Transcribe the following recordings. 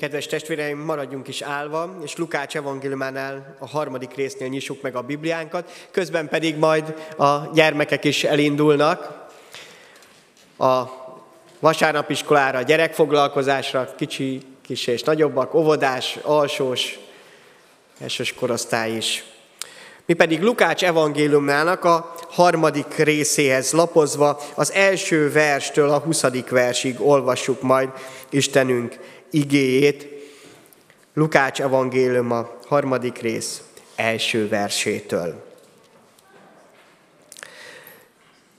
Kedves testvéreim, maradjunk is állva, és Lukács evangéliumánál a harmadik résznél nyissuk meg a Bibliánkat, közben pedig majd a gyermekek is elindulnak a vasárnapiskolára, gyerekfoglalkozásra, kicsi, kis és nagyobbak, óvodás, alsós, elsős korosztály is. Mi pedig Lukács evangéliumnának a harmadik részéhez lapozva az első verstől a huszadik versig olvassuk majd Istenünk igéjét. Lukács evangélium a harmadik rész első versétől.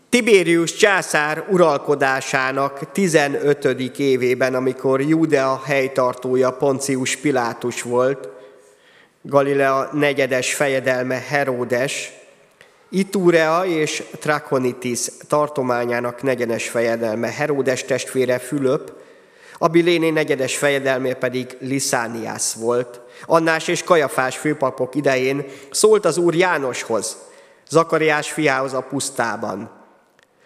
Tibérius császár uralkodásának 15. évében, amikor Judea helytartója Poncius Pilátus volt, Galilea negyedes fejedelme Heródes, Itúrea és Trakonitis tartományának negyedes fejedelme Heródes testvére Fülöp, Abiléné negyedes fejedelme pedig Liszániász volt. Annás és Kajafás főpapok idején szólt az úr Jánoshoz, Zakariás fiához a pusztában.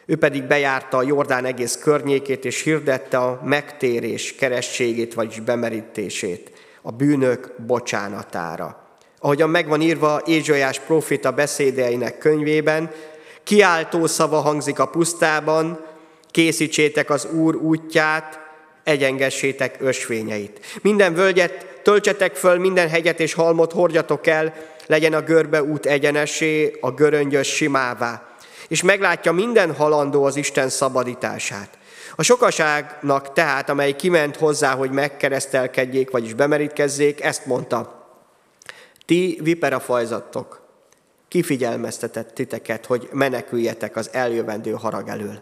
Ő pedig bejárta a Jordán egész környékét, és hirdette a megtérés kerességét, vagyis bemerítését, a bűnök bocsánatára. Ahogyan megvan írva Ézsajás profita beszédeinek könyvében, kiáltó szava hangzik a pusztában, készítsétek az Úr útját, egyengessétek ösvényeit. Minden völgyet töltsetek föl, minden hegyet és halmot hordjatok el, legyen a görbe út egyenesé, a göröngyös simává. És meglátja minden halandó az Isten szabadítását. A sokaságnak tehát, amely kiment hozzá, hogy megkeresztelkedjék, vagyis bemerítkezzék, ezt mondta. Ti viperafajzattok, kifigyelmeztetett titeket, hogy meneküljetek az eljövendő harag elől.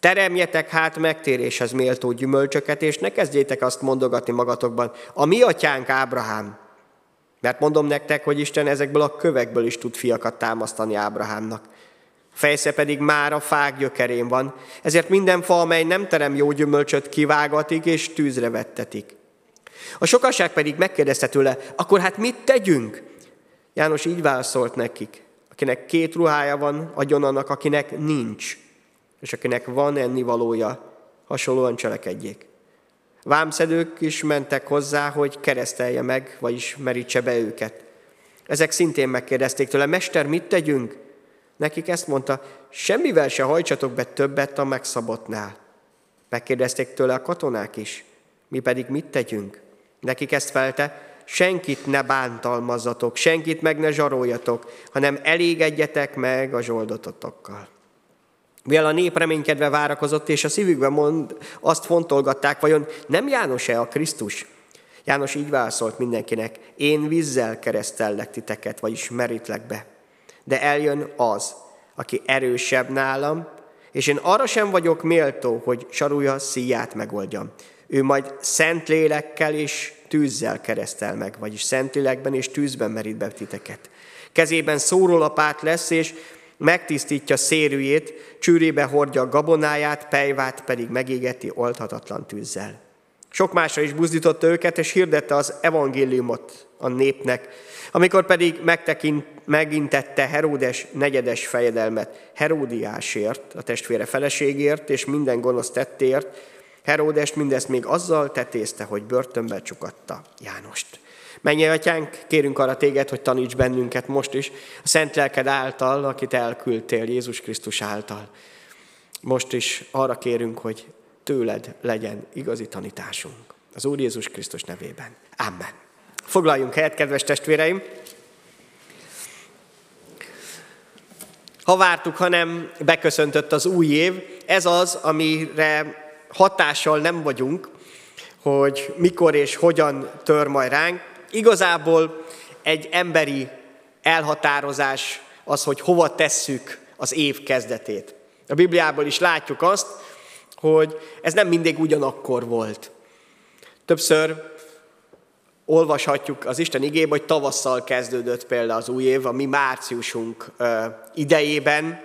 Teremjetek hát megtéréshez méltó gyümölcsöket, és ne kezdjétek azt mondogatni magatokban, a mi atyánk Ábrahám. Mert mondom nektek, hogy Isten ezekből a kövekből is tud fiakat támasztani Ábrahámnak. Fejsze pedig már a fák gyökerén van, ezért minden fa, amely nem terem jó gyümölcsöt, kivágatik és tűzre vettetik. A sokaság pedig megkérdezte tőle, akkor hát mit tegyünk? János így válaszolt nekik, akinek két ruhája van, adjon annak, akinek nincs és akinek van ennivalója, hasonlóan cselekedjék. Vámszedők is mentek hozzá, hogy keresztelje meg, vagyis merítse be őket. Ezek szintén megkérdezték tőle, Mester, mit tegyünk? Nekik ezt mondta, semmivel se hajtsatok be többet a megszabottnál. Megkérdezték tőle a katonák is, mi pedig mit tegyünk? Nekik ezt felte, senkit ne bántalmazzatok, senkit meg ne zsaroljatok, hanem elégedjetek meg a zsoldototokkal. Mivel a nép reménykedve várakozott, és a szívükben mond, azt fontolgatták, vajon nem János-e a Krisztus? János így válaszolt mindenkinek, én vízzel keresztellek titeket, vagyis merítlek be. De eljön az, aki erősebb nálam, és én arra sem vagyok méltó, hogy sarúja szíját megoldjam. Ő majd szent lélekkel és tűzzel keresztel meg, vagyis szent lélekben és tűzben merít be titeket. Kezében szórólapát lesz, és megtisztítja szérűjét, csűrébe hordja gabonáját, pejvát pedig megégeti oldhatatlan tűzzel. Sok másra is buzdította őket, és hirdette az evangéliumot a népnek. Amikor pedig megtekint, megintette Heródes negyedes fejedelmet Heródiásért, a testvére feleségért, és minden gonosz tettért, Heródes mindezt még azzal tetézte, hogy börtönbe csukatta Jánost. Mennyi atyánk, kérünk arra téged, hogy taníts bennünket most is, a szent lelked által, akit elküldtél Jézus Krisztus által. Most is arra kérünk, hogy tőled legyen igazi tanításunk. Az Úr Jézus Krisztus nevében. Amen. Foglaljunk helyet, kedves testvéreim! Ha vártuk, hanem beköszöntött az új év, ez az, amire hatással nem vagyunk, hogy mikor és hogyan tör majd ránk, Igazából egy emberi elhatározás az, hogy hova tesszük az év kezdetét. A Bibliából is látjuk azt, hogy ez nem mindig ugyanakkor volt. Többször olvashatjuk az Isten igébe, hogy tavasszal kezdődött például az új év, a mi márciusunk idejében,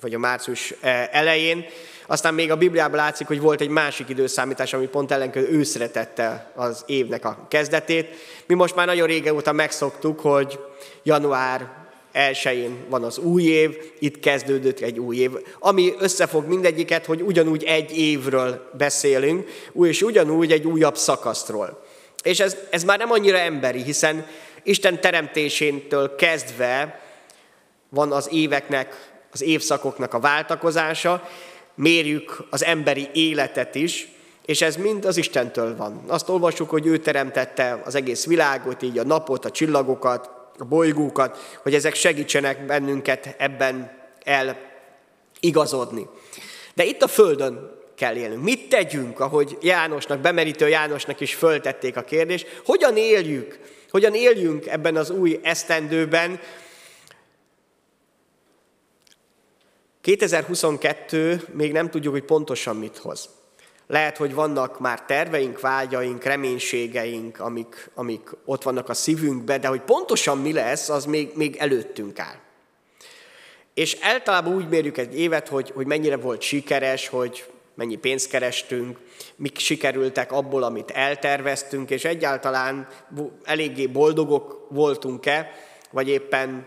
vagy a március elején, aztán még a Bibliában látszik, hogy volt egy másik időszámítás, ami pont ellenkező őszre tette az évnek a kezdetét. Mi most már nagyon régóta megszoktuk, hogy január 1 van az új év, itt kezdődött egy új év, ami összefog mindegyiket, hogy ugyanúgy egy évről beszélünk, és ugyanúgy egy újabb szakaszról. És ez, ez már nem annyira emberi, hiszen Isten teremtéséntől kezdve van az éveknek, az évszakoknak a váltakozása, mérjük az emberi életet is, és ez mind az Istentől van. Azt olvassuk, hogy ő teremtette az egész világot, így a napot, a csillagokat, a bolygókat, hogy ezek segítsenek bennünket ebben el igazodni. De itt a Földön kell élnünk. Mit tegyünk, ahogy Jánosnak, bemerítő Jánosnak is föltették a kérdést, hogyan éljük, hogyan éljünk ebben az új esztendőben, 2022 még nem tudjuk, hogy pontosan mit hoz. Lehet, hogy vannak már terveink, vágyaink, reménységeink, amik, amik ott vannak a szívünkben, de hogy pontosan mi lesz, az még, még előttünk áll. És általában úgy mérjük egy évet, hogy, hogy mennyire volt sikeres, hogy mennyi pénzt kerestünk, mik sikerültek abból, amit elterveztünk, és egyáltalán eléggé boldogok voltunk-e, vagy éppen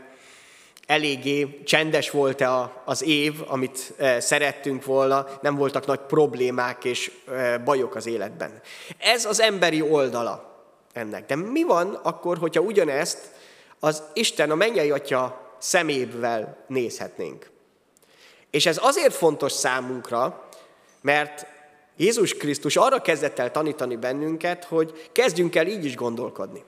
eléggé csendes volt-e az év, amit e, szerettünk volna, nem voltak nagy problémák és e, bajok az életben. Ez az emberi oldala ennek. De mi van akkor, hogyha ugyanezt az Isten, a mennyei atya szemével nézhetnénk? És ez azért fontos számunkra, mert Jézus Krisztus arra kezdett el tanítani bennünket, hogy kezdjünk el így is gondolkodni.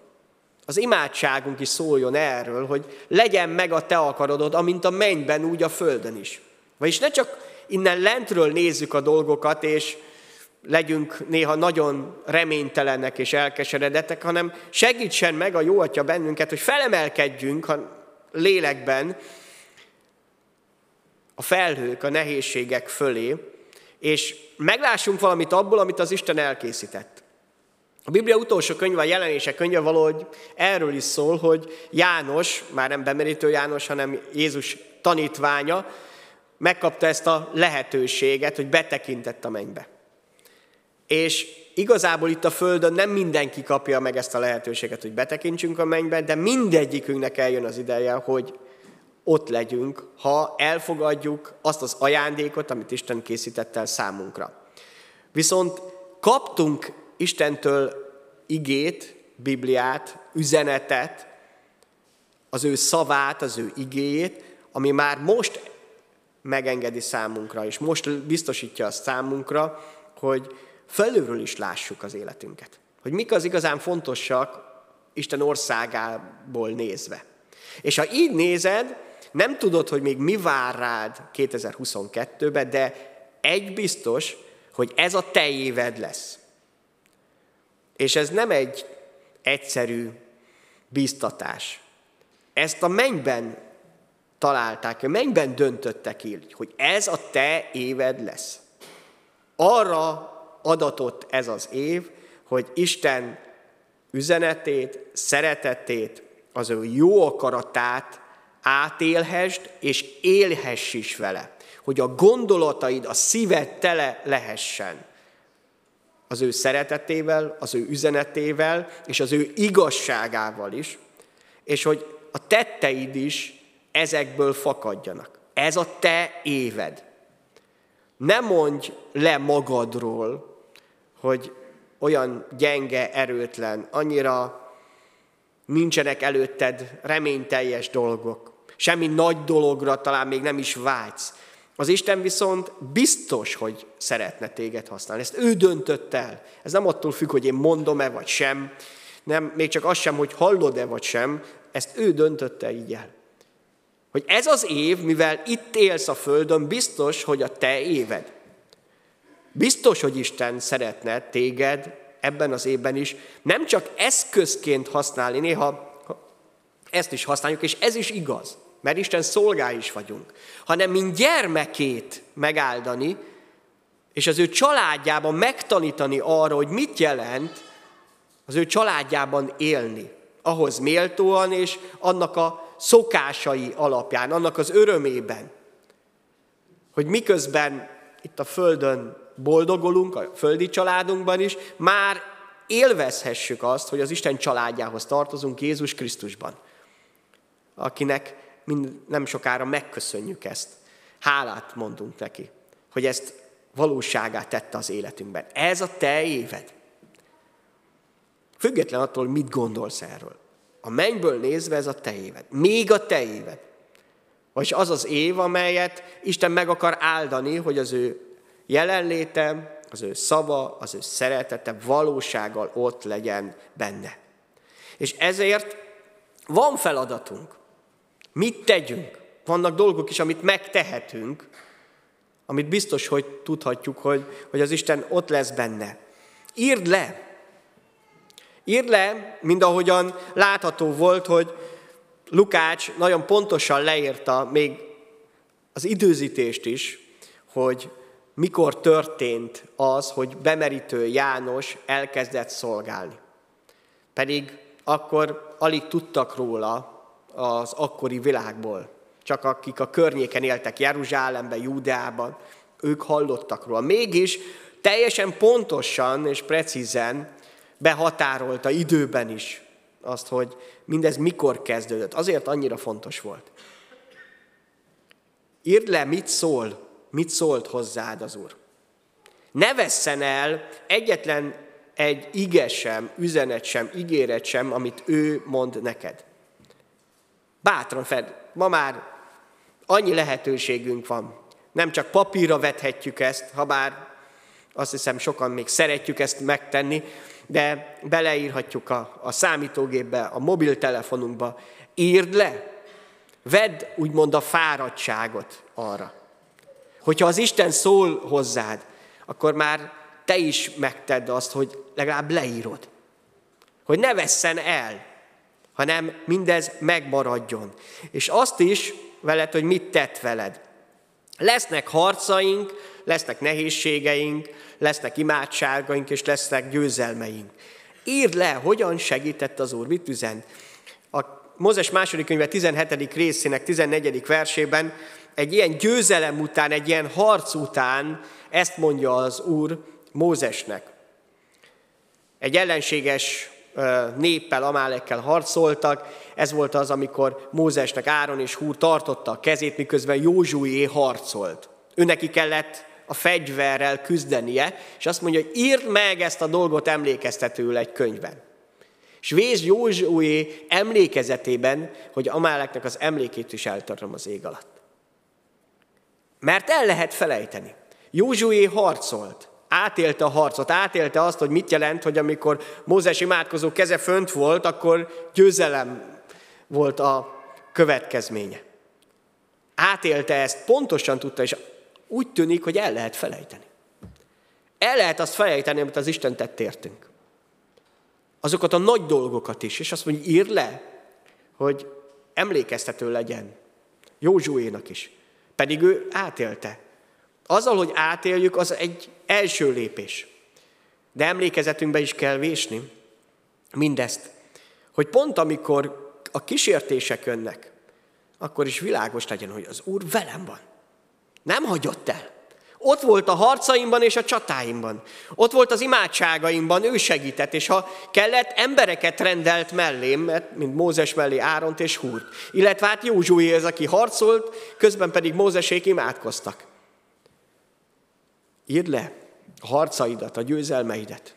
Az imádságunk is szóljon erről, hogy legyen meg a te akarodod, amint a mennyben, úgy a földön is. Vagyis ne csak innen lentről nézzük a dolgokat, és legyünk néha nagyon reménytelenek és elkeseredettek, hanem segítsen meg a jó atya bennünket, hogy felemelkedjünk a lélekben a felhők, a nehézségek fölé, és meglássunk valamit abból, amit az Isten elkészített. A Biblia utolsó könyve, a jelenések könyve valahogy erről is szól, hogy János, már nem bemerítő János, hanem Jézus tanítványa, megkapta ezt a lehetőséget, hogy betekintett a mennybe. És igazából itt a Földön nem mindenki kapja meg ezt a lehetőséget, hogy betekintsünk a mennybe, de mindegyikünknek eljön az ideje, hogy ott legyünk, ha elfogadjuk azt az ajándékot, amit Isten készített el számunkra. Viszont kaptunk Istentől igét, Bibliát, üzenetet, az ő szavát, az ő igéjét, ami már most megengedi számunkra, és most biztosítja azt számunkra, hogy felülről is lássuk az életünket. Hogy mik az igazán fontosak Isten országából nézve. És ha így nézed, nem tudod, hogy még mi vár rád 2022-ben, de egy biztos, hogy ez a te éved lesz. És ez nem egy egyszerű biztatás. Ezt a mennyben találták, a mennyben döntöttek így, hogy ez a te éved lesz. Arra adatott ez az év, hogy Isten üzenetét, szeretetét, az ő jó akaratát átélhest, és élhess is vele. Hogy a gondolataid, a szíved tele lehessen az ő szeretetével, az ő üzenetével, és az ő igazságával is, és hogy a tetteid is ezekből fakadjanak. Ez a te éved. Ne mondj le magadról, hogy olyan gyenge, erőtlen, annyira nincsenek előtted reményteljes dolgok. Semmi nagy dologra talán még nem is vágysz. Az Isten viszont biztos, hogy szeretne téged használni. Ezt ő döntött el. Ez nem attól függ, hogy én mondom-e vagy sem, nem, még csak az sem, hogy hallod-e vagy sem, ezt ő döntötte így el. Hogy ez az év, mivel itt élsz a Földön, biztos, hogy a te éved. Biztos, hogy Isten szeretne téged ebben az évben is nem csak eszközként használni, néha ezt is használjuk, és ez is igaz mert Isten szolgái is vagyunk, hanem mint gyermekét megáldani, és az ő családjában megtanítani arra, hogy mit jelent az ő családjában élni. Ahhoz méltóan, és annak a szokásai alapján, annak az örömében. Hogy miközben itt a Földön boldogulunk, a földi családunkban is, már élvezhessük azt, hogy az Isten családjához tartozunk Jézus Krisztusban, akinek mind nem sokára megköszönjük ezt. Hálát mondunk neki, hogy ezt valóságát tette az életünkben. Ez a te éved. Független attól, mit gondolsz erről. A mennyből nézve ez a te éved. Még a te éved. Vagy az az év, amelyet Isten meg akar áldani, hogy az ő jelenléte, az ő szava, az ő szeretete valósággal ott legyen benne. És ezért van feladatunk. Mit tegyünk? Vannak dolgok is, amit megtehetünk, amit biztos, hogy tudhatjuk, hogy, hogy az Isten ott lesz benne. Írd le! Írd le, mind ahogyan látható volt, hogy Lukács nagyon pontosan leírta még az időzítést is, hogy mikor történt az, hogy bemerítő János elkezdett szolgálni. Pedig akkor alig tudtak róla az akkori világból. Csak akik a környéken éltek, Jeruzsálemben, Júdeában, ők hallottak róla. Mégis teljesen pontosan és precízen behatárolta időben is azt, hogy mindez mikor kezdődött. Azért annyira fontos volt. Írd le, mit szól, mit szólt hozzád az Úr. Ne vesszen el egyetlen egy ige sem, üzenet sem, ígéret sem, amit ő mond neked. Bátran fed, ma már annyi lehetőségünk van. Nem csak papírra vethetjük ezt, ha bár azt hiszem sokan még szeretjük ezt megtenni, de beleírhatjuk a, a számítógépbe, a mobiltelefonunkba. Írd le, vedd úgymond a fáradtságot arra. Hogyha az Isten szól hozzád, akkor már te is megtedd azt, hogy legalább leírod. Hogy ne vesszen el, hanem mindez megmaradjon. És azt is veled, hogy mit tett veled. Lesznek harcaink, lesznek nehézségeink, lesznek imádságaink, és lesznek győzelmeink. Írd le, hogyan segített az Úr, mit üzent. A Mózes második könyve 17. részének 14. versében egy ilyen győzelem után, egy ilyen harc után ezt mondja az Úr Mózesnek. Egy ellenséges néppel, Amálekkel harcoltak. Ez volt az, amikor Mózesnek Áron és Húr tartotta a kezét, miközben Józsué harcolt. Ő neki kellett a fegyverrel küzdenie, és azt mondja, hogy írd meg ezt a dolgot emlékeztetőül egy könyvben. És vész Józsué emlékezetében, hogy Amáleknek az emlékét is eltartom az ég alatt. Mert el lehet felejteni. Józsué harcolt, átélte a harcot, átélte azt, hogy mit jelent, hogy amikor Mózes imádkozó keze fönt volt, akkor győzelem volt a következménye. Átélte ezt, pontosan tudta, és úgy tűnik, hogy el lehet felejteni. El lehet azt felejteni, amit az Isten tett értünk. Azokat a nagy dolgokat is, és azt mondja, ír le, hogy emlékeztető legyen Józsuénak is. Pedig ő átélte. Azzal, hogy átéljük, az egy első lépés. De emlékezetünkbe is kell vésni mindezt, hogy pont amikor a kísértések jönnek, akkor is világos legyen, hogy az Úr velem van. Nem hagyott el. Ott volt a harcaimban és a csatáimban. Ott volt az imádságaimban, ő segített, és ha kellett, embereket rendelt mellém, mert, mint Mózes mellé Áront és Húrt. Illetve hát Józsué az, aki harcolt, közben pedig Mózesék imádkoztak. Írd le a harcaidat, a győzelmeidet,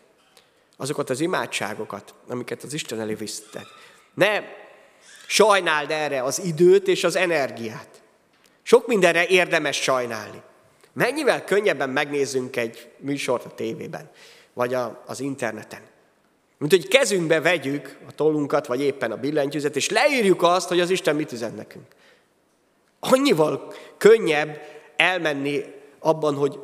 azokat az imádságokat, amiket az Isten elé viszted. Ne sajnáld erre az időt és az energiát. Sok mindenre érdemes sajnálni. Mennyivel könnyebben megnézzünk egy műsort a tévében, vagy a, az interneten. Mint hogy kezünkbe vegyük a tollunkat, vagy éppen a billentyűzet, és leírjuk azt, hogy az Isten mit üzen nekünk. Annyival könnyebb elmenni abban, hogy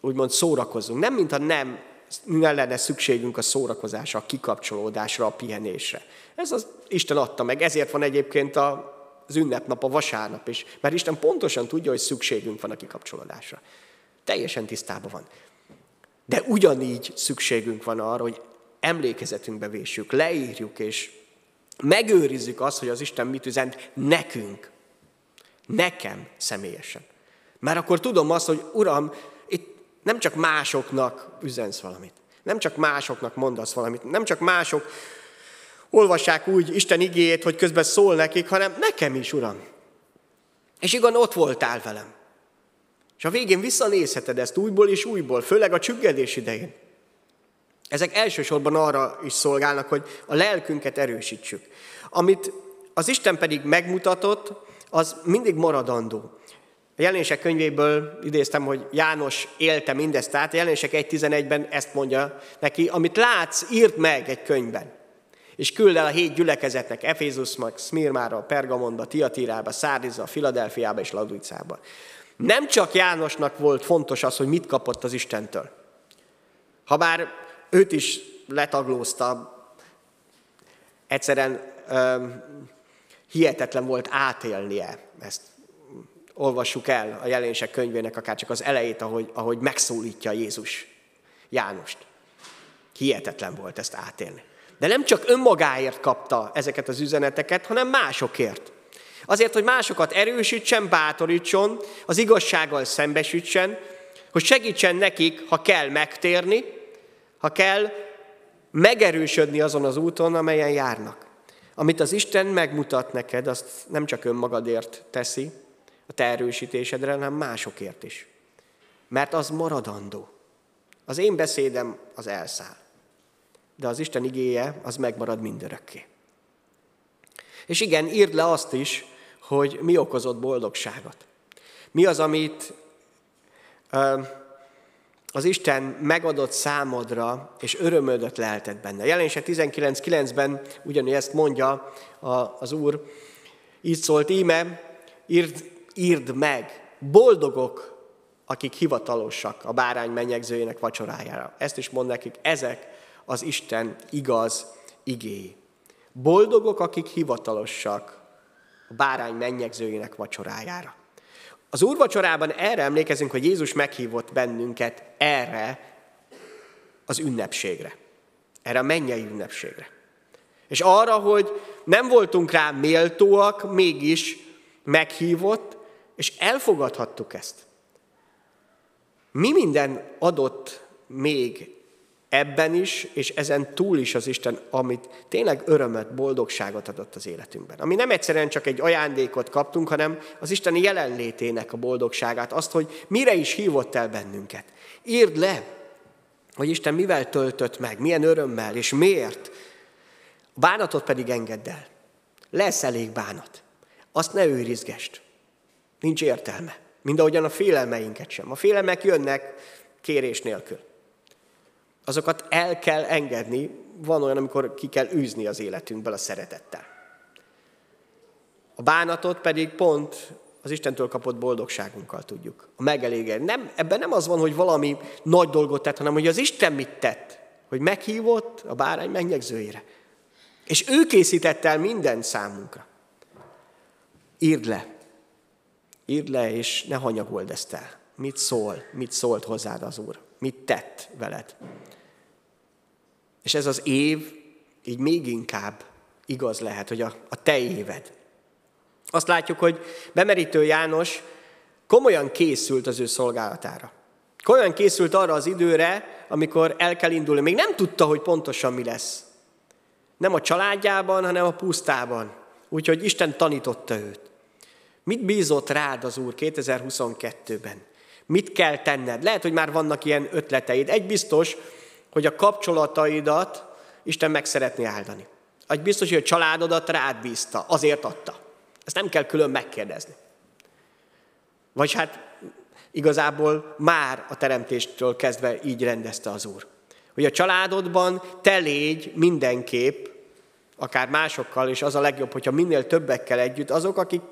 úgymond szórakozunk. Nem, mintha nem, nem lenne szükségünk a szórakozásra, a kikapcsolódásra, a pihenésre. Ez az Isten adta meg, ezért van egyébként a, az ünnepnap, a vasárnap is, mert Isten pontosan tudja, hogy szükségünk van a kikapcsolódásra. Teljesen tisztában van. De ugyanígy szükségünk van arra, hogy emlékezetünkbe vésjük, leírjuk, és megőrizzük azt, hogy az Isten mit üzent nekünk, nekem személyesen. Mert akkor tudom azt, hogy Uram, nem csak másoknak üzensz valamit, nem csak másoknak mondasz valamit, nem csak mások olvassák úgy Isten igéjét, hogy közben szól nekik, hanem nekem is, Uram. És igen, ott voltál velem. És a végén visszanézheted ezt újból és újból, főleg a csüggedés idején. Ezek elsősorban arra is szolgálnak, hogy a lelkünket erősítsük. Amit az Isten pedig megmutatott, az mindig maradandó. A jelenések könyvéből idéztem, hogy János élte mindezt át. A jelenések 1.11-ben ezt mondja neki, amit látsz, írd meg egy könyvben. És küld el a hét gyülekezetnek, Efézusnak, Smirmára, Pergamonba, Tiatírába, Szárdizba, Filadelfiába és Laudicába. Nem csak Jánosnak volt fontos az, hogy mit kapott az Istentől. Habár őt is letaglózta, egyszerűen um, hihetetlen volt átélnie ezt olvassuk el a jelenések könyvének akár csak az elejét, ahogy, ahogy megszólítja Jézus Jánost. Hihetetlen volt ezt átélni. De nem csak önmagáért kapta ezeket az üzeneteket, hanem másokért. Azért, hogy másokat erősítsen, bátorítson, az igazsággal szembesítsen, hogy segítsen nekik, ha kell megtérni, ha kell megerősödni azon az úton, amelyen járnak. Amit az Isten megmutat neked, azt nem csak önmagadért teszi, a te erősítésedre, hanem másokért is. Mert az maradandó. Az én beszédem az elszáll. De az Isten igéje az megmarad mindörökké. És igen, írd le azt is, hogy mi okozott boldogságot. Mi az, amit az Isten megadott számodra, és örömödött lehetett benne. Jelenések 19.9-ben ugyanúgy ezt mondja az Úr, így szólt íme, írd írd meg, boldogok, akik hivatalosak a bárány mennyegzőjének vacsorájára. Ezt is mond nekik, ezek az Isten igaz igéi. Boldogok, akik hivatalosak a bárány mennyegzőjének vacsorájára. Az úrvacsorában erre emlékezünk, hogy Jézus meghívott bennünket erre az ünnepségre. Erre a mennyei ünnepségre. És arra, hogy nem voltunk rá méltóak, mégis meghívott, és elfogadhattuk ezt. Mi minden adott még ebben is, és ezen túl is az Isten, amit tényleg örömet, boldogságot adott az életünkben. Ami nem egyszerűen csak egy ajándékot kaptunk, hanem az Isten jelenlétének a boldogságát, azt, hogy mire is hívott el bennünket. Írd le, hogy Isten mivel töltött meg, milyen örömmel, és miért. A bánatot pedig engedd el. Lesz elég bánat. Azt ne őrizgest. Nincs értelme. Mind ahogyan a félelmeinket sem. A félelmek jönnek kérés nélkül. Azokat el kell engedni, van olyan, amikor ki kell űzni az életünkből a szeretettel. A bánatot pedig pont az Istentől kapott boldogságunkkal tudjuk. A megelégedni. Nem, ebben nem az van, hogy valami nagy dolgot tett, hanem hogy az Isten mit tett. Hogy meghívott a bárány megnyegzőjére. És ő készített el minden számunkra. Írd le, Írd le, és ne hanyagold ezt el. Mit szól, mit szólt hozzád az Úr? Mit tett veled? És ez az év így még inkább igaz lehet, hogy a, a te éved. Azt látjuk, hogy bemerítő János komolyan készült az ő szolgálatára. Komolyan készült arra az időre, amikor el kell indulni. Még nem tudta, hogy pontosan mi lesz. Nem a családjában, hanem a pusztában. Úgyhogy Isten tanította őt. Mit bízott rád az Úr 2022-ben? Mit kell tenned? Lehet, hogy már vannak ilyen ötleteid. Egy biztos, hogy a kapcsolataidat Isten meg szeretné áldani. Egy biztos, hogy a családodat rád bízta, azért adta. Ezt nem kell külön megkérdezni. Vagy hát igazából már a teremtéstől kezdve így rendezte az Úr. Hogy a családodban te légy mindenképp, akár másokkal, és az a legjobb, hogyha minél többekkel együtt, azok, akik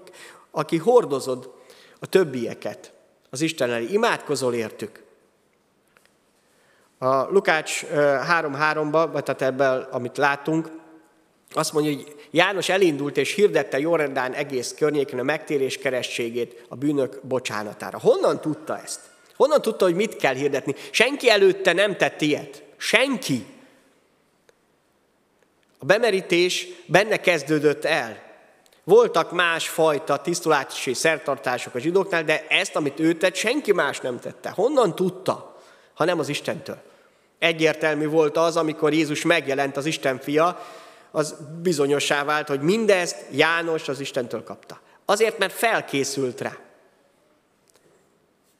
aki hordozod a többieket az Isten elé, imádkozol értük. A Lukács 3.3-ba, vagy tehát ebben, amit látunk, azt mondja, hogy János elindult és hirdette Jordán egész környéken a megtérés kerességét a bűnök bocsánatára. Honnan tudta ezt? Honnan tudta, hogy mit kell hirdetni? Senki előtte nem tett ilyet. Senki. A bemerítés benne kezdődött el. Voltak másfajta tisztulási szertartások a zsidóknál, de ezt, amit ő tett, senki más nem tette. Honnan tudta? Ha nem az Istentől. Egyértelmű volt az, amikor Jézus megjelent az Isten fia, az bizonyosá vált, hogy mindezt János az Istentől kapta. Azért, mert felkészült rá.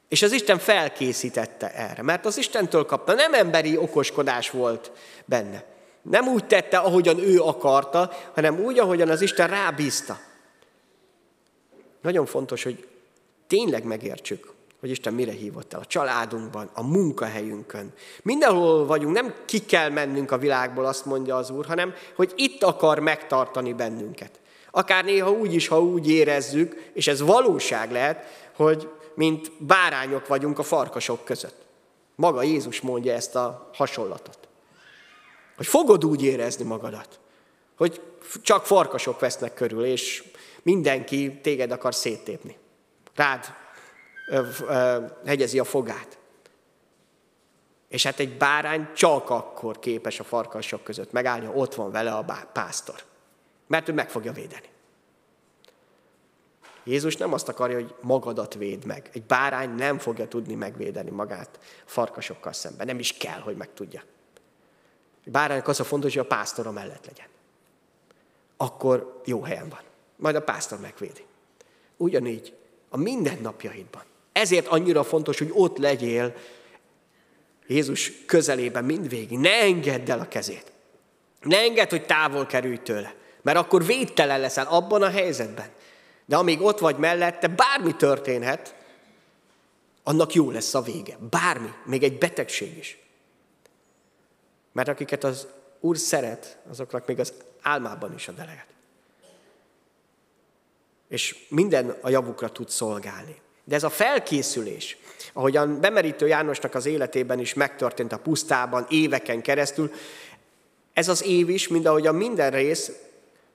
És az Isten felkészítette erre, mert az Istentől kapta, nem emberi okoskodás volt benne. Nem úgy tette, ahogyan ő akarta, hanem úgy, ahogyan az Isten rábízta. Nagyon fontos, hogy tényleg megértsük, hogy Isten mire hívott el. A családunkban, a munkahelyünkön. Mindenhol vagyunk, nem ki kell mennünk a világból, azt mondja az Úr, hanem hogy itt akar megtartani bennünket. Akár néha úgy is, ha úgy érezzük, és ez valóság lehet, hogy mint bárányok vagyunk a farkasok között. Maga Jézus mondja ezt a hasonlatot. Hogy fogod úgy érezni magadat, hogy csak farkasok vesznek körül, és mindenki téged akar széttépni. Rád ö, ö, hegyezi a fogát. És hát egy bárány csak akkor képes a farkasok között megállni, ha ott van vele a pásztor. Mert ő meg fogja védeni. Jézus nem azt akarja, hogy magadat véd meg. Egy bárány nem fogja tudni megvédeni magát farkasokkal szemben. Nem is kell, hogy megtudja. Egy báránynak az a fontos, hogy a pásztora mellett legyen. Akkor jó helyen van. Majd a pásztor megvédi. Ugyanígy a mindennapjaidban. Ezért annyira fontos, hogy ott legyél Jézus közelében mindvégig. Ne engedd el a kezét. Ne engedd, hogy távol kerülj tőle. Mert akkor védtelen leszel abban a helyzetben. De amíg ott vagy mellette, bármi történhet, annak jó lesz a vége. Bármi, még egy betegség is. Mert akiket az Úr szeret, azoknak még az álmában is a deleget. És minden a javukra tud szolgálni. De ez a felkészülés, ahogyan bemerítő Jánosnak az életében is megtörtént a pusztában éveken keresztül, ez az év is, mind ahogy a minden rész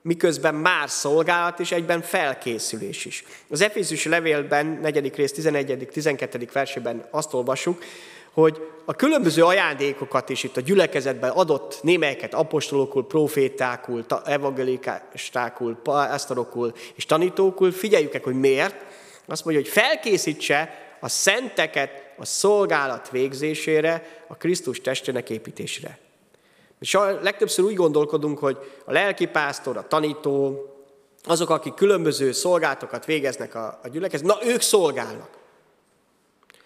miközben már szolgálat és egyben felkészülés is. Az Efézus levélben, 4. rész 11. 12. versében azt olvasjuk, hogy a különböző ajándékokat is itt a gyülekezetben adott némelyeket apostolokul, profétákul, evangelikástákul, pásztorokul és tanítókul, figyeljük hogy miért. Azt mondja, hogy felkészítse a szenteket a szolgálat végzésére, a Krisztus testének építésére. És a legtöbbször úgy gondolkodunk, hogy a lelkipásztor, a tanító, azok, akik különböző szolgálatokat végeznek a, a gyülekezet, na ők szolgálnak.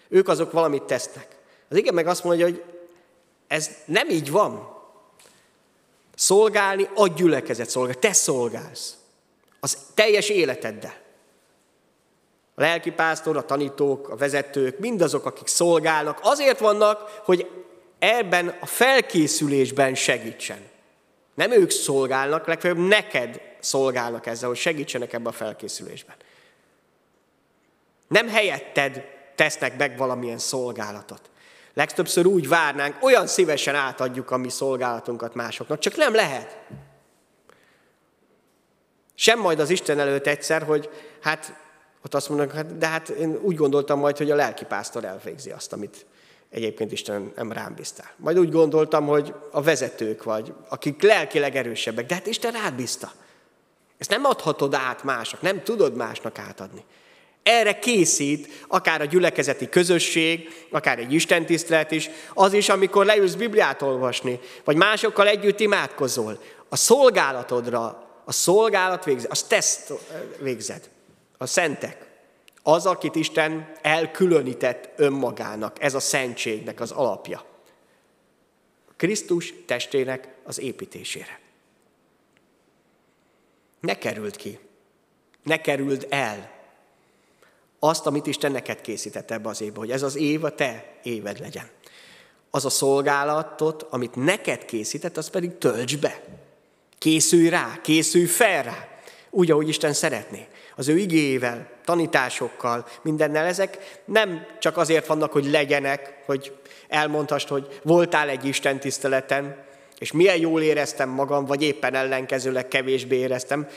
Ők azok valamit tesznek. Az igen meg azt mondja, hogy ez nem így van. Szolgálni a gyülekezet szolgál. Te szolgálsz. Az teljes életeddel. A lelkipásztor, a tanítók, a vezetők, mindazok, akik szolgálnak, azért vannak, hogy ebben a felkészülésben segítsen. Nem ők szolgálnak, legfeljebb neked szolgálnak ezzel, hogy segítsenek ebben a felkészülésben. Nem helyetted tesznek meg valamilyen szolgálatot. Legtöbbször úgy várnánk, olyan szívesen átadjuk a mi szolgálatunkat másoknak, csak nem lehet. Sem majd az Isten előtt egyszer, hogy hát ott azt mondanak, hát, de hát én úgy gondoltam majd, hogy a lelkipásztor elvégzi azt, amit egyébként Isten nem rám bízta. Majd úgy gondoltam, hogy a vezetők vagy, akik lelkileg erősebbek, de hát Isten rád bízta. Ezt nem adhatod át másnak, nem tudod másnak átadni. Erre készít akár a gyülekezeti közösség, akár egy istentisztelet is, az is, amikor leülsz Bibliát olvasni, vagy másokkal együtt imádkozol. A szolgálatodra, a szolgálat végzed, azt teszt végzed. A szentek. Az, akit Isten elkülönített önmagának, ez a szentségnek az alapja. Krisztus testének az építésére. Ne kerüld ki, ne kerüld el azt, amit Isten neked készített ebbe az évbe, hogy ez az év a te éved legyen. Az a szolgálatot, amit neked készített, az pedig tölts be. Készülj rá, készülj fel rá, úgy, ahogy Isten szeretné az ő igével, tanításokkal, mindennel. Ezek nem csak azért vannak, hogy legyenek, hogy elmondhast, hogy voltál egy Isten tiszteleten, és milyen jól éreztem magam, vagy éppen ellenkezőleg kevésbé éreztem.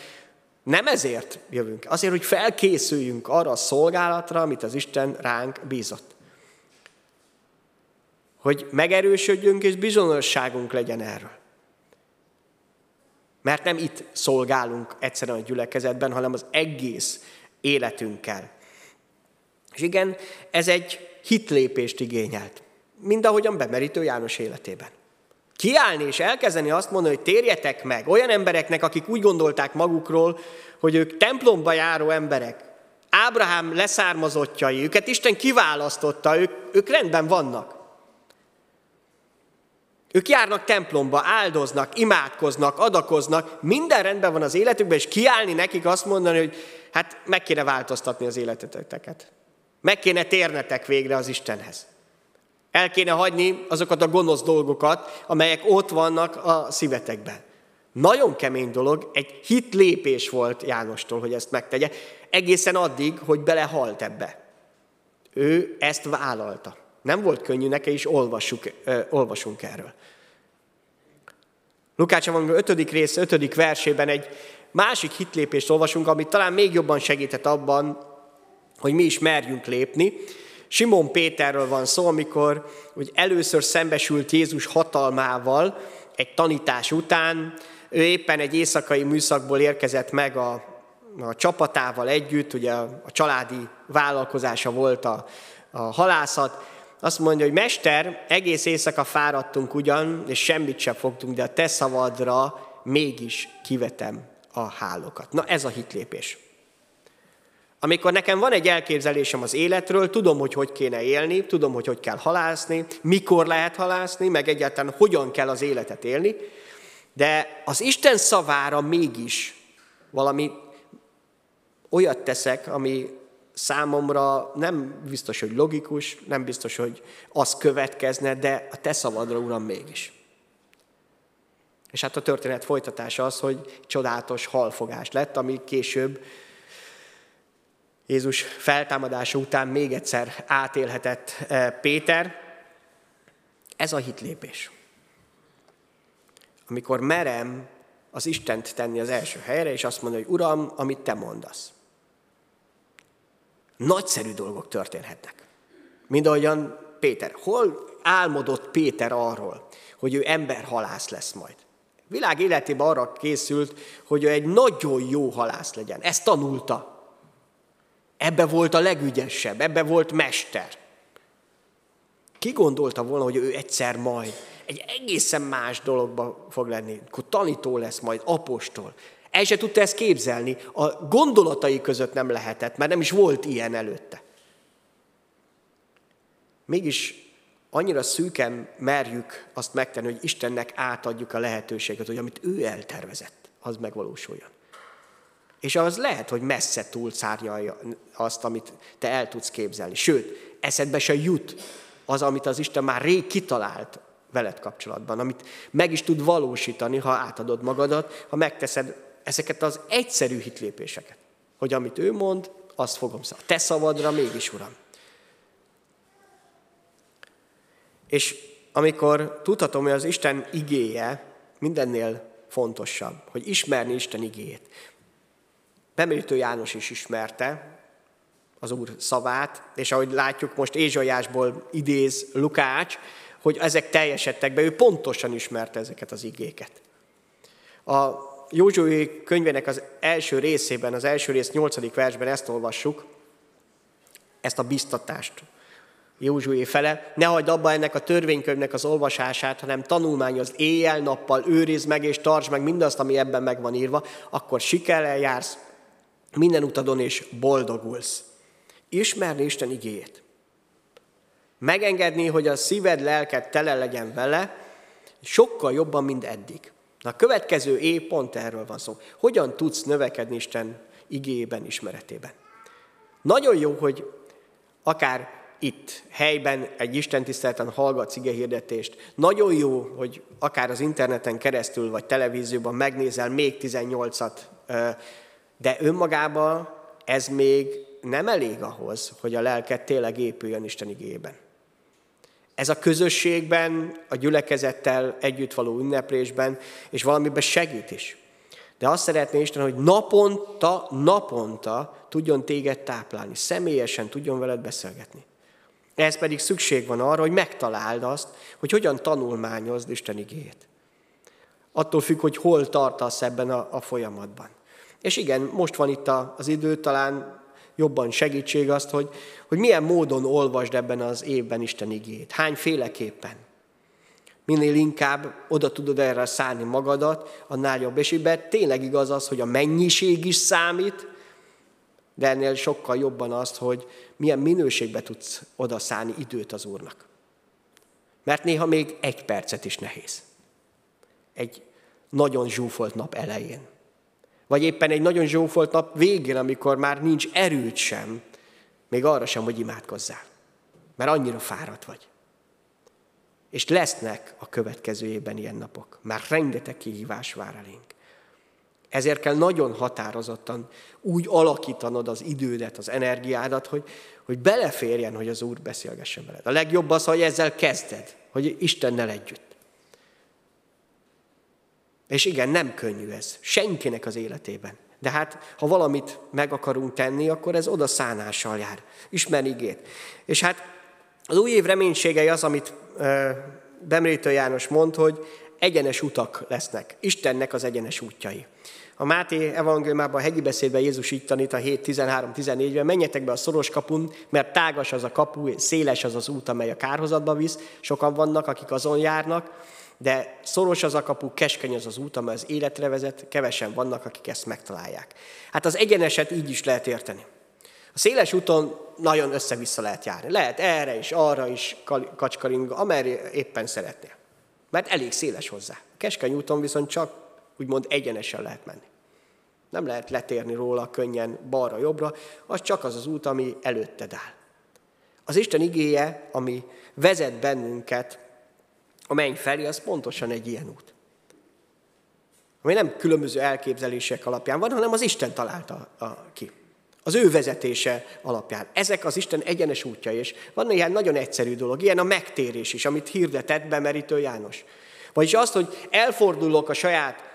Nem ezért jövünk, azért, hogy felkészüljünk arra a szolgálatra, amit az Isten ránk bízott. Hogy megerősödjünk, és bizonyosságunk legyen erről. Mert nem itt szolgálunk egyszerűen a gyülekezetben, hanem az egész életünkkel. És igen, ez egy hitlépést igényelt. Mind ahogyan bemerítő János életében. Kiállni és elkezdeni azt mondani, hogy térjetek meg olyan embereknek, akik úgy gondolták magukról, hogy ők templomba járó emberek, Ábrahám leszármazottjai, őket Isten kiválasztotta, ők, ők rendben vannak. Ők járnak templomba, áldoznak, imádkoznak, adakoznak, minden rendben van az életükben, és kiállni nekik azt mondani, hogy hát meg kéne változtatni az életeteket. Meg kéne térnetek végre az Istenhez. El kéne hagyni azokat a gonosz dolgokat, amelyek ott vannak a szívetekben. Nagyon kemény dolog, egy hit lépés volt Jánostól, hogy ezt megtegye, egészen addig, hogy belehalt ebbe. Ő ezt vállalta. Nem volt könnyű neki, és olvassuk, ö, olvasunk erről. Lukács Evangélium 5. rész 5. versében egy másik hitlépést olvasunk, amit talán még jobban segített abban, hogy mi is merjünk lépni. Simon Péterről van szó, amikor hogy először szembesült Jézus hatalmával egy tanítás után, ő éppen egy éjszakai műszakból érkezett meg a, a csapatával együtt, ugye a, a családi vállalkozása volt a, a halászat, azt mondja, hogy Mester, egész éjszaka fáradtunk ugyan, és semmit sem fogtunk, de a te szavadra mégis kivetem a hálókat. Na ez a hitlépés. Amikor nekem van egy elképzelésem az életről, tudom, hogy hogy kéne élni, tudom, hogy hogy kell halászni, mikor lehet halászni, meg egyáltalán hogyan kell az életet élni, de az Isten szavára mégis valami olyat teszek, ami számomra nem biztos, hogy logikus, nem biztos, hogy az következne, de a te szavadra, Uram, mégis. És hát a történet folytatása az, hogy csodálatos halfogás lett, ami később Jézus feltámadása után még egyszer átélhetett eh, Péter. Ez a hitlépés. Amikor merem az Istent tenni az első helyre, és azt mondja, hogy Uram, amit Te mondasz. Nagyszerű dolgok történhetnek. Mind ahogyan Péter. Hol álmodott Péter arról, hogy ő emberhalász lesz majd? Világ életében arra készült, hogy ő egy nagyon jó halász legyen. Ezt tanulta. Ebbe volt a legügyesebb, ebbe volt mester. Ki gondolta volna, hogy ő egyszer majd egy egészen más dologba fog lenni, akkor tanító lesz majd, apostol. El se tudta ezt képzelni, a gondolatai között nem lehetett, mert nem is volt ilyen előtte. Mégis annyira szűken merjük azt megtenni, hogy Istennek átadjuk a lehetőséget, hogy amit ő eltervezett, az megvalósuljon. És az lehet, hogy messze túlszárnyalja azt, amit te el tudsz képzelni. Sőt, eszedbe se jut az, amit az Isten már rég kitalált veled kapcsolatban, amit meg is tud valósítani, ha átadod magadat, ha megteszed ezeket az egyszerű hitlépéseket. Hogy amit ő mond, azt fogom szavadra. Te szavadra mégis, Uram. És amikor tudhatom, hogy az Isten igéje mindennél fontosabb, hogy ismerni Isten igéjét. Bemerítő János is ismerte az Úr szavát, és ahogy látjuk most Ézsajásból idéz Lukács, hogy ezek teljesedtek be, ő pontosan ismerte ezeket az igéket. A Józsué könyvének az első részében, az első rész nyolcadik versben ezt olvassuk, ezt a biztatást Józsué fele. Ne hagyd abba ennek a törvénykönyvnek az olvasását, hanem tanulmányozd éjjel-nappal, őrizd meg és tartsd meg mindazt, ami ebben meg van írva, akkor sikerrel jársz minden utadon és boldogulsz. Ismerni Isten igéjét. Megengedni, hogy a szíved, lelked tele legyen vele, sokkal jobban, mint eddig. Na a következő év pont erről van szó. Hogyan tudsz növekedni Isten igében, ismeretében? Nagyon jó, hogy akár itt, helyben egy Isten tiszteleten hallgatsz ige hirdetést. Nagyon jó, hogy akár az interneten keresztül, vagy televízióban megnézel még 18-at, de önmagában ez még nem elég ahhoz, hogy a lelked tényleg épüljön Isten igében. Ez a közösségben, a gyülekezettel együtt való ünneplésben, és valamiben segít is. De azt szeretné Isten, hogy naponta, naponta tudjon téged táplálni, személyesen tudjon veled beszélgetni. Ehhez pedig szükség van arra, hogy megtaláld azt, hogy hogyan tanulmányozd Isten igéjét. Attól függ, hogy hol tartasz ebben a, a folyamatban. És igen, most van itt az idő, talán jobban segítség azt, hogy, hogy milyen módon olvasd ebben az évben Isten igét. Hányféleképpen. Minél inkább oda tudod erre szállni magadat, annál jobb. És ebben tényleg igaz az, hogy a mennyiség is számít, de ennél sokkal jobban azt, hogy milyen minőségbe tudsz odaszállni időt az Úrnak. Mert néha még egy percet is nehéz. Egy nagyon zsúfolt nap elején. Vagy éppen egy nagyon zsúfolt nap végén, amikor már nincs erőd sem, még arra sem, hogy imádkozzál. Mert annyira fáradt vagy. És lesznek a következő évben ilyen napok. Már rengeteg kihívás vár elénk. Ezért kell nagyon határozottan úgy alakítanod az idődet, az energiádat, hogy, hogy beleférjen, hogy az Úr beszélgessen veled. A legjobb az, hogy ezzel kezded, hogy Istennel együtt. És igen, nem könnyű ez. Senkinek az életében. De hát, ha valamit meg akarunk tenni, akkor ez oda szánással jár. Ismerni igét. És hát az új év reménységei az, amit Bemrétő János mond, hogy egyenes utak lesznek. Istennek az egyenes útjai. A Máté evangéliumában, a hegyi beszédben Jézus így tanít a 7.13-14-ben, menjetek be a szoros kapun, mert tágas az a kapu, széles az az út, amely a kárhozatba visz. Sokan vannak, akik azon járnak, de szoros az a kapu, keskeny az az út, amely az életre vezet, kevesen vannak, akik ezt megtalálják. Hát az egyeneset így is lehet érteni. A széles úton nagyon össze-vissza lehet járni. Lehet erre is, arra is kacskaringa, amerre éppen szeretnél. Mert elég széles hozzá. A keskeny úton viszont csak úgymond egyenesen lehet menni. Nem lehet letérni róla könnyen balra-jobbra, az csak az az út, ami előtted áll. Az Isten igéje, ami vezet bennünket a menny felé, az pontosan egy ilyen út. Ami nem különböző elképzelések alapján van, hanem az Isten találta ki. Az ő vezetése alapján. Ezek az Isten egyenes útjai, és van ilyen nagyon egyszerű dolog, ilyen a megtérés is, amit hirdetett bemerítő János. Vagyis azt, hogy elfordulok a saját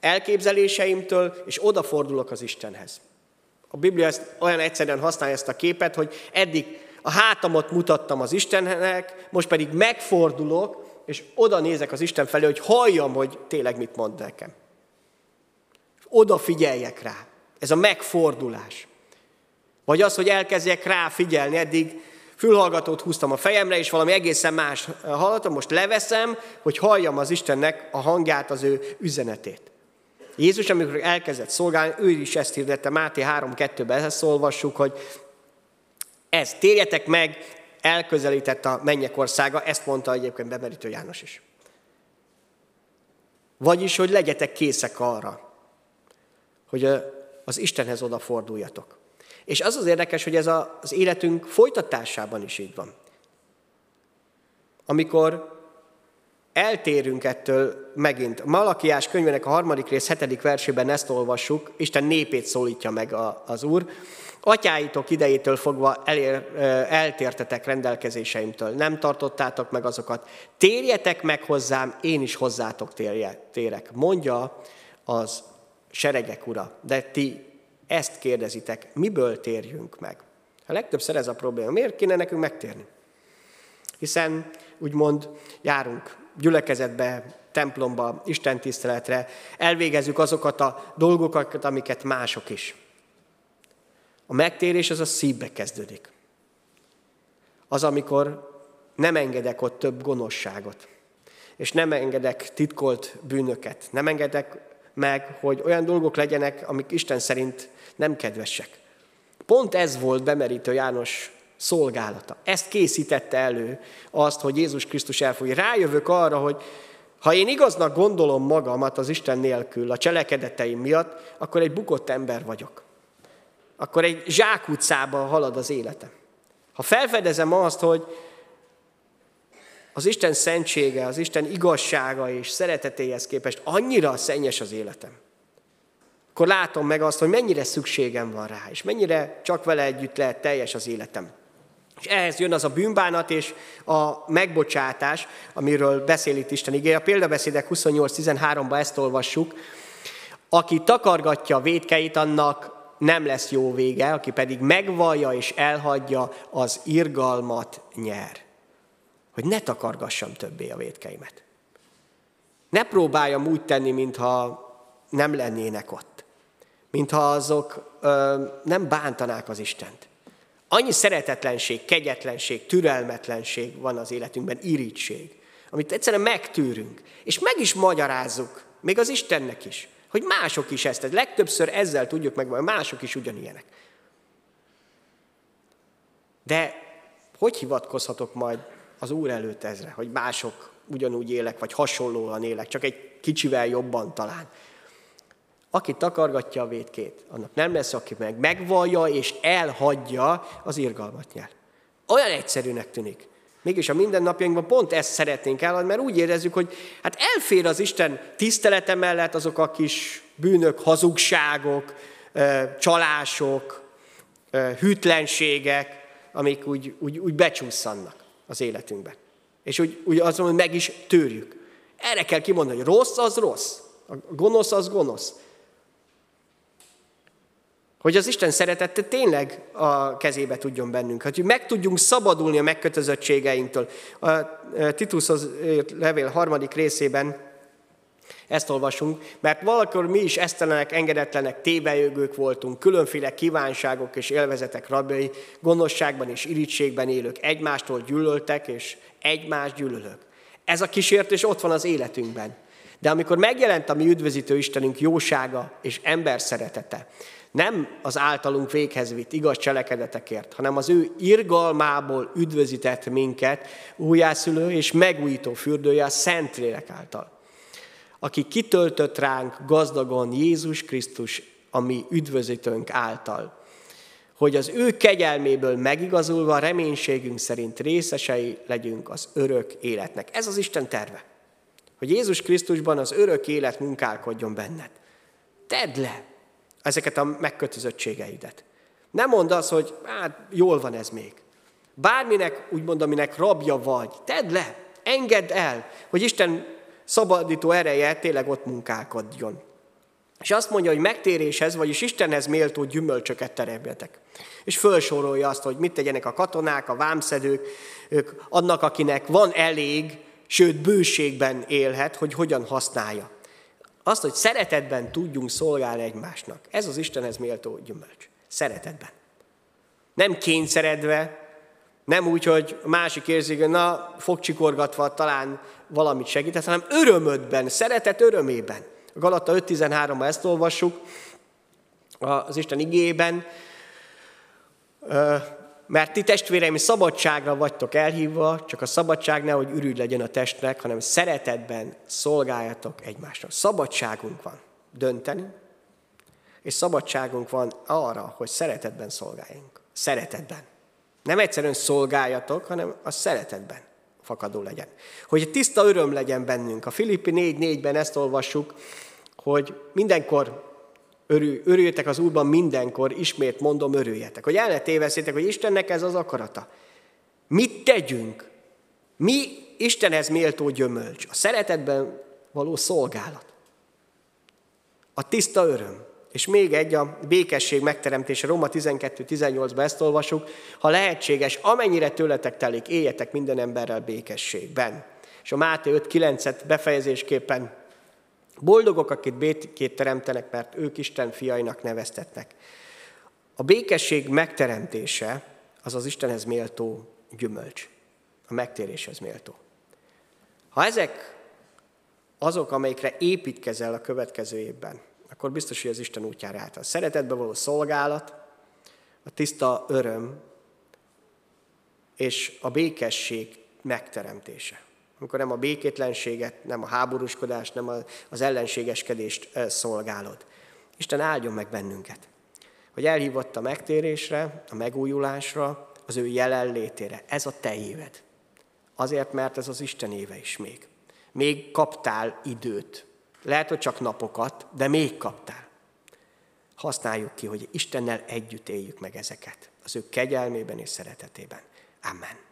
elképzeléseimtől, és odafordulok az Istenhez. A Biblia ezt olyan egyszerűen használja ezt a képet, hogy eddig a hátamat mutattam az Istennek, most pedig megfordulok, és oda nézek az Isten felé, hogy halljam, hogy tényleg mit mond nekem. Oda figyeljek rá. Ez a megfordulás. Vagy az, hogy elkezdjek rá figyelni, eddig fülhallgatót húztam a fejemre, és valami egészen más hallottam, most leveszem, hogy halljam az Istennek a hangját, az ő üzenetét. Jézus, amikor elkezdett szolgálni, ő is ezt hirdette, Máté 3.2-ben ezt olvassuk, hogy ez, térjetek meg, elközelített a mennyek országa, ezt mondta egyébként Bemerítő János is. Vagyis, hogy legyetek készek arra, hogy az Istenhez odaforduljatok. És az az érdekes, hogy ez az életünk folytatásában is így van. Amikor eltérünk ettől megint. Malakiás könyvének a harmadik rész hetedik versében ezt olvassuk, Isten népét szólítja meg az Úr. Atyáitok idejétől fogva elér, eltértetek rendelkezéseimtől, nem tartottátok meg azokat. Térjetek meg hozzám, én is hozzátok térek, mondja az seregek ura. De ti ezt kérdezitek, miből térjünk meg? A legtöbbször ez a probléma. Miért kéne nekünk megtérni? Hiszen úgymond járunk gyülekezetbe, templomba, Isten tiszteletre, elvégezzük azokat a dolgokat, amiket mások is. A megtérés az a szívbe kezdődik. Az, amikor nem engedek ott több gonoszságot, és nem engedek titkolt bűnöket, nem engedek meg, hogy olyan dolgok legyenek, amik Isten szerint nem kedvesek. Pont ez volt bemerítő János szolgálata. Ezt készítette elő azt, hogy Jézus Krisztus elfogja. Rájövök arra, hogy ha én igaznak gondolom magamat az Isten nélkül, a cselekedeteim miatt, akkor egy bukott ember vagyok. Akkor egy zsákutcába halad az életem. Ha felfedezem azt, hogy az Isten szentsége, az Isten igazsága és szeretetéhez képest annyira szennyes az életem, akkor látom meg azt, hogy mennyire szükségem van rá, és mennyire csak vele együtt lehet teljes az életem. És ehhez jön az a bűnbánat és a megbocsátás, amiről beszél itt Isten igény. A példabeszédek 28.13-ban ezt olvassuk. Aki takargatja védkeit, annak nem lesz jó vége, aki pedig megvallja és elhagyja, az irgalmat nyer. Hogy ne takargassam többé a védkeimet. Ne próbáljam úgy tenni, mintha nem lennének ott. Mintha azok ö, nem bántanák az Istent. Annyi szeretetlenség, kegyetlenség, türelmetlenség van az életünkben, irítség, amit egyszerűen megtűrünk, és meg is magyarázzuk, még az Istennek is, hogy mások is ezt, legtöbbször ezzel tudjuk meg, hogy mások is ugyanilyenek. De hogy hivatkozhatok majd az Úr előtt ezre, hogy mások ugyanúgy élek, vagy hasonlóan élek, csak egy kicsivel jobban talán. Aki takargatja a vétkét, annak nem lesz, aki meg megvallja és elhagyja az irgalmat nyel. Olyan egyszerűnek tűnik. Mégis a mindennapjainkban pont ezt szeretnénk el, mert úgy érezzük, hogy hát elfér az Isten tisztelete mellett azok a kis bűnök, hazugságok, csalások, hűtlenségek, amik úgy, úgy, úgy becsúszannak az életünkben. És úgy, úgy azt hogy meg is tűrjük. Erre kell kimondani, hogy rossz az rossz, a gonosz az gonosz. Hogy az Isten szeretette tényleg a kezébe tudjon bennünk, hogy meg tudjunk szabadulni a megkötözöttségeinktől. A Titushoz levél harmadik részében ezt olvasunk, mert valakor mi is esztelenek, engedetlenek, tévejögők voltunk, különféle kívánságok és élvezetek rabjai, gonoszságban és irítségben élők, egymástól gyűlöltek, és egymást gyűlölök. Ez a kísértés ott van az életünkben. De amikor megjelent a mi üdvözítő Istenünk jósága és ember szeretete, nem az általunk véghez vitt igaz cselekedetekért, hanem az ő irgalmából üdvözített minket újjászülő és megújító fürdője a Szentlélek által, aki kitöltött ránk gazdagon Jézus Krisztus, a mi üdvözítőnk által, hogy az ő kegyelméből megigazulva reménységünk szerint részesei legyünk az örök életnek. Ez az Isten terve, hogy Jézus Krisztusban az örök élet munkálkodjon benned. Tedd le, ezeket a megkötözöttségeidet. Nem mondd azt, hogy hát jól van ez még. Bárminek, úgymond, aminek rabja vagy, tedd le, engedd el, hogy Isten szabadító ereje tényleg ott munkálkodjon. És azt mondja, hogy megtéréshez, vagyis Istenhez méltó gyümölcsöket teremjetek. És felsorolja azt, hogy mit tegyenek a katonák, a vámszedők, ők annak, akinek van elég, sőt bőségben élhet, hogy hogyan használja. Azt, hogy szeretetben tudjunk szolgálni egymásnak. Ez az Istenhez méltó gyümölcs. Szeretetben. Nem kényszeredve, nem úgy, hogy másik hogy na, fogcsikorgatva talán valamit segített, hanem örömödben, szeretet örömében. A Galata 5.13-ban ezt olvassuk az Isten igében, mert ti testvéreim szabadságra vagytok elhívva, csak a szabadság nehogy ürügy legyen a testnek, hanem szeretetben szolgáljatok egymásnak. Szabadságunk van dönteni, és szabadságunk van arra, hogy szeretetben szolgáljunk. Szeretetben. Nem egyszerűen szolgáljatok, hanem a szeretetben fakadó legyen. Hogy tiszta öröm legyen bennünk. A Filippi 4.4-ben ezt olvassuk, hogy mindenkor Örül, örüljetek az Úrban mindenkor, ismét mondom, örüljetek. Hogy el ne téveszétek, hogy Istennek ez az akarata. Mit tegyünk? Mi Istenhez méltó gyümölcs? A szeretetben való szolgálat. A tiszta öröm. És még egy, a békesség megteremtése, Róma 12-18-ban ezt olvasjuk, ha lehetséges, amennyire tőletek telik, éljetek minden emberrel békességben. És a Máté 5-9-et befejezésképpen Boldogok, akik békét teremtenek, mert ők Isten fiainak neveztetnek. A békesség megteremtése az az Istenhez méltó gyümölcs. A megtéréshez méltó. Ha ezek azok, amelyikre építkezel a következő évben, akkor biztos, hogy az Isten útjára állt. A szeretetbe való szolgálat, a tiszta öröm és a békesség megteremtése amikor nem a békétlenséget, nem a háborúskodást, nem az ellenségeskedést szolgálod. Isten áldjon meg bennünket, hogy elhívott a megtérésre, a megújulásra, az ő jelenlétére. Ez a te éved. Azért, mert ez az Isten éve is még. Még kaptál időt. Lehet, hogy csak napokat, de még kaptál. Használjuk ki, hogy Istennel együtt éljük meg ezeket. Az ő kegyelmében és szeretetében. Amen.